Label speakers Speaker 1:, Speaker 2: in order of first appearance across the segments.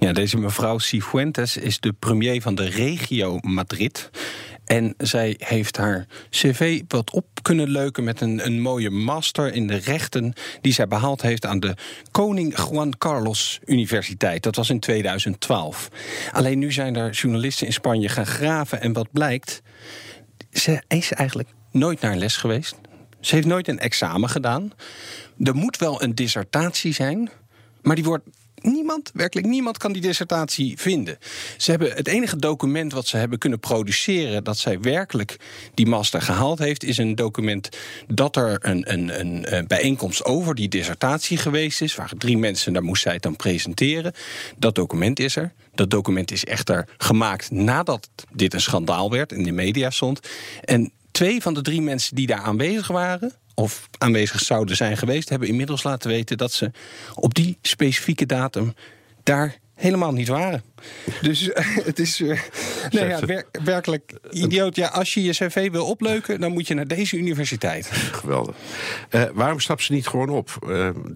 Speaker 1: Ja, deze mevrouw Cifuentes is de premier van de regio Madrid. En zij heeft haar cv wat op kunnen leuken met een, een mooie master in de rechten die zij behaald heeft aan de Koning Juan Carlos Universiteit. Dat was in 2012. Alleen nu zijn er journalisten in Spanje gaan graven en wat blijkt, ze is eigenlijk nooit naar les geweest. Ze heeft nooit een examen gedaan. Er moet wel een dissertatie zijn, maar die wordt niemand, werkelijk niemand, kan die dissertatie vinden. Ze hebben het enige document wat ze hebben kunnen produceren dat zij werkelijk die master gehaald heeft, is een document dat er een, een, een, een bijeenkomst over die dissertatie geweest is. Waar drie mensen, daar moest zij dan presenteren. Dat document is er. Dat document is echter gemaakt nadat dit een schandaal werd in de media stond. En twee van de drie mensen die daar aanwezig waren, of aanwezig zouden zijn geweest, hebben inmiddels laten weten dat ze op die specifieke datum daar helemaal niet waren. Dus uh, het is uh, nou ja, wer werkelijk idioot. Ja, als je je cv wil opleuken, dan moet je naar deze universiteit.
Speaker 2: Geweldig. Uh, waarom stapt ze niet gewoon op?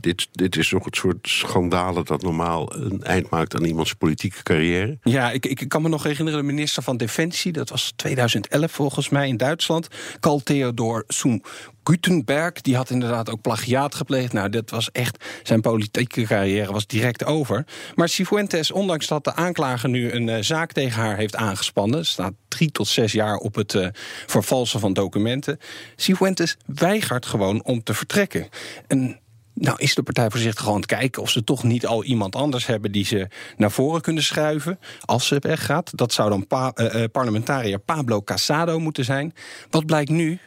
Speaker 2: dit, dit is nog het soort schandalen dat normaal een eind maakt aan iemands politieke carrière.
Speaker 1: Ja, ik, ik kan me nog herinneren, de minister van Defensie, dat was 2011 volgens mij in Duitsland, Karl Theodor Soen Gutenberg, die had inderdaad ook plagiaat gepleegd. Nou, dat was echt, zijn politieke carrière was direct over. Maar Cifuentes, ondanks dat de aanklager nu een uh, zaak tegen haar heeft aangespannen, staat drie tot zes jaar op het uh, vervalsen van documenten. Cifuentes weigert gewoon om te vertrekken. En nou is de partij voorzichtig gewoon te kijken of ze toch niet al iemand anders hebben die ze naar voren kunnen schuiven als ze weggaat. Dat zou dan pa uh, parlementariër Pablo Casado moeten zijn. Wat blijkt nu?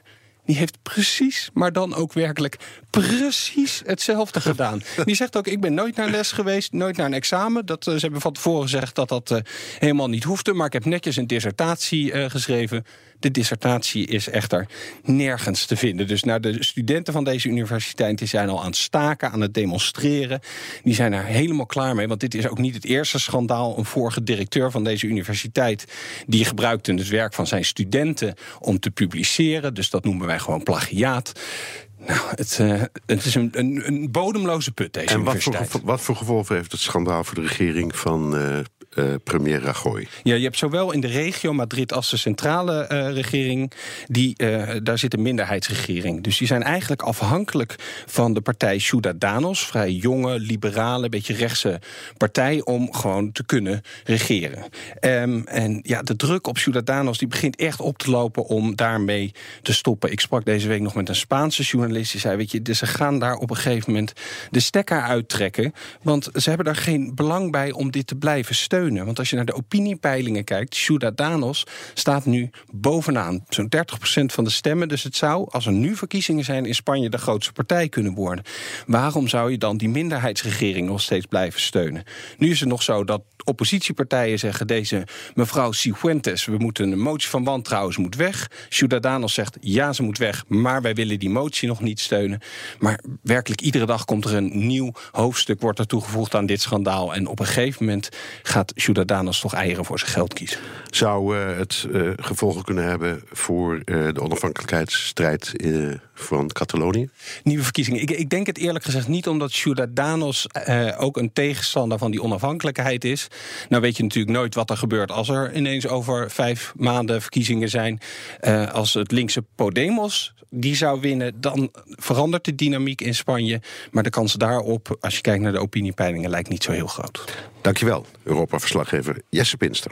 Speaker 1: Die heeft precies, maar dan ook werkelijk precies hetzelfde gedaan. Die zegt ook: Ik ben nooit naar les geweest, nooit naar een examen. Dat, uh, ze hebben van tevoren gezegd dat dat uh, helemaal niet hoefde. Maar ik heb netjes een dissertatie uh, geschreven. De dissertatie is echter nergens te vinden. Dus naar de studenten van deze universiteit die zijn al aan het staken, aan het demonstreren. Die zijn er helemaal klaar mee. Want dit is ook niet het eerste schandaal. Een vorige directeur van deze universiteit die gebruikte het werk van zijn studenten om te publiceren. Dus dat noemen wij gewoon plagiaat. Nou, het, uh, het is een, een, een, bodemloze put, deze
Speaker 2: en
Speaker 1: universiteit.
Speaker 2: Wat voor, wat voor gevolgen heeft het schandaal voor de regering van uh, uh, premier Rajoy?
Speaker 1: Ja, je hebt zowel in de regio Madrid als de centrale uh, regering... Die, uh, daar zit een minderheidsregering. Dus die zijn eigenlijk afhankelijk van de partij Ciudadanos... vrij jonge, liberale, beetje rechtse partij... om gewoon te kunnen regeren. Um, en ja, de druk op Ciudadanos die begint echt op te lopen... om daarmee te stoppen. Ik sprak deze week nog met een Spaanse journalist... die zei, weet je, ze gaan daar op een gegeven moment de stekker uittrekken... want ze hebben daar geen belang bij om dit te blijven steunen. Want als je naar de opiniepeilingen kijkt, Ciudadanos staat nu bovenaan. Zo'n 30% van de stemmen. Dus het zou, als er nu verkiezingen zijn in Spanje, de grootste partij kunnen worden. Waarom zou je dan die minderheidsregering nog steeds blijven steunen? Nu is het nog zo dat oppositiepartijen zeggen: deze mevrouw Cifuentes, we moeten een motie van wantrouwen, ze moet weg. Ciudadanos zegt: ja, ze moet weg, maar wij willen die motie nog niet steunen. Maar werkelijk iedere dag komt er een nieuw hoofdstuk, wordt er toegevoegd aan dit schandaal. En op een gegeven moment gaat Ciudadanos toch eieren voor zijn geld kiezen.
Speaker 2: Zou uh, het uh, gevolgen kunnen hebben voor uh, de onafhankelijkheidsstrijd van Catalonië?
Speaker 1: Nieuwe verkiezingen. Ik, ik, denk het eerlijk gezegd niet, omdat Ciudadanos ook een tegenstander van die onafhankelijkheid is. Nou weet je natuurlijk nooit wat er gebeurt als er ineens over vijf maanden verkiezingen zijn. als het linkse Podemos die zou winnen, dan verandert de dynamiek in Spanje. Maar de kans daarop, als je kijkt naar de opiniepeilingen, lijkt niet zo heel groot.
Speaker 2: Dankjewel, Europa-verslaggever Jesse Pinster.